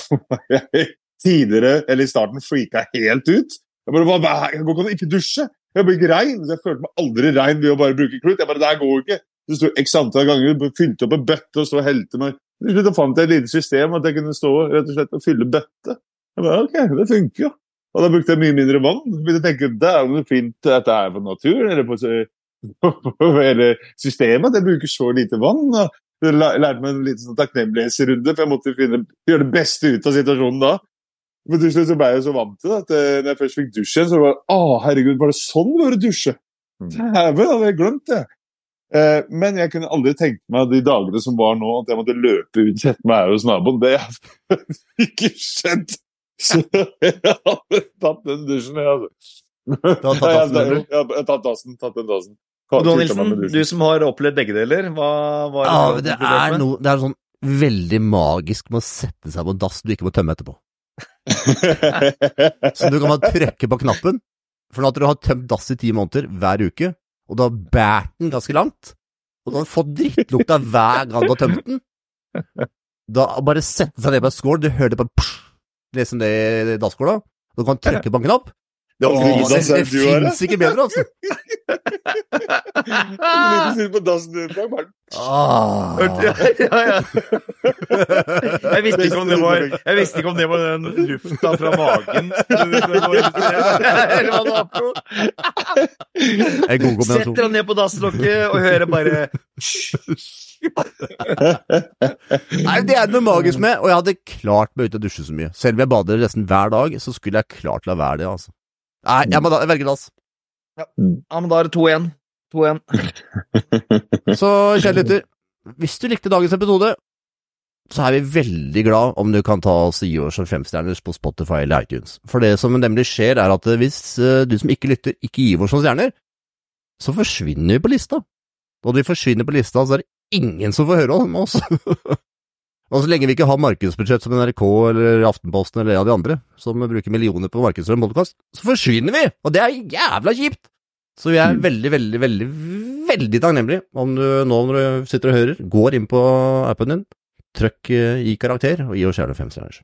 tidligere, eller i starten, freaka helt ut. Jeg bare, hva, jeg går ikke an dusje! Jeg blir ikke rein. Så jeg følte meg aldri rein ved å bare bruke klut. Jeg bare, det her går ikke. Så sto x antall ganger, fylte opp en bøtte og stod og helte meg. Til slutt fant jeg et lite system at jeg kunne stå rett og slett og fylle bøtte. Jeg bare, ok, det funker jo. Og da brukte jeg mye mindre vann. Begynte å tenke det er jo fint dette er på naturen, eller på, på hele systemet, at jeg bruker så lite vann. Og jeg lærte meg en liten sånn takknemlighetsrunde, for jeg måtte finne, gjøre det beste ut av situasjonen da. Men til slutt så ble jeg så vant til det at eh, når jeg først fikk dusj igjen, så var det Å, herregud, var det sånn det var å dusje? Mm. Dæven, hadde jeg glemt det! Eh, men jeg kunne aldri tenkt meg de dagene som var nå, at jeg måtte løpe ut sette meg her hos naboen. Det hadde ikke skjedd! Så jeg hadde tatt den dusjen, jeg, altså. Du har tatt dassen, Ja, tatt dassen. Tatt den dassen. Og du, Nilsen, du som har opplevd begge deler, hva hva Ja, har men det er noe Det er sånn veldig magisk med å sette seg på dass du ikke må tømme etterpå. Så du kan bare trykke på knappen, for at du har tømt dass i ti måneder hver uke, og du har båret den ganske langt, og du har fått drittlukta hver gang du har tømt den, da bare sette seg ned på en skål, du hører det bare psh, liksom det i dasskåla, du kan trykke på en knapp. Det det fins ikke bedre, altså. Liten sitter på dassen din, Ah. Ja, ja, ja. Jeg visste ikke om det var Jeg visste ikke om det var den lufta fra magen. Eller hva det var for noe. Setter han ned på dasslokket og hører bare Nei, det er noe magisk med, og jeg hadde klart meg uten å dusje så mye. Selv om jeg bader nesten hver dag, så skulle jeg klart la være det, altså. Nei, jeg må da, jeg velger dass. Ja, men da er det 2-1. 2-1. Så, kjære lytter, hvis du likte dagens episode, så er vi veldig glad om du kan ta oss og gi oss en femstjerners på Spotify eller iTunes. For det som nemlig skjer, er at hvis eh, du som ikke lytter, ikke gir oss noen stjerner, så forsvinner vi på lista. Og når vi forsvinner på lista, så er det ingen som får høre om oss. og så lenge vi ikke har markedsbudsjett som NRK eller Aftenposten eller en av de andre, som bruker millioner på markedsføring podkast, så forsvinner vi! Og det er jævla kjipt! Så vi er veldig, veldig, veldig, veldig takknemlige om du nå når du sitter og hører, går inn på appen din, trykk eh, i karakter og gi oss gjerne fem stjerner.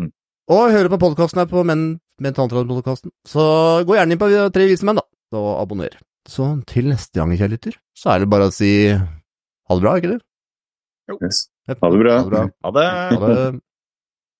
Mm. Og hører på podkasten her på Men Mentaltranspodkasten, så gå gjerne inn på Tre vise menn, da, og abonner. Så til neste gang, kjære lytter, så er det bare å si ha det bra, ikke det? Yes. Ha det bra. Ha det bra. Ha det. Ha det.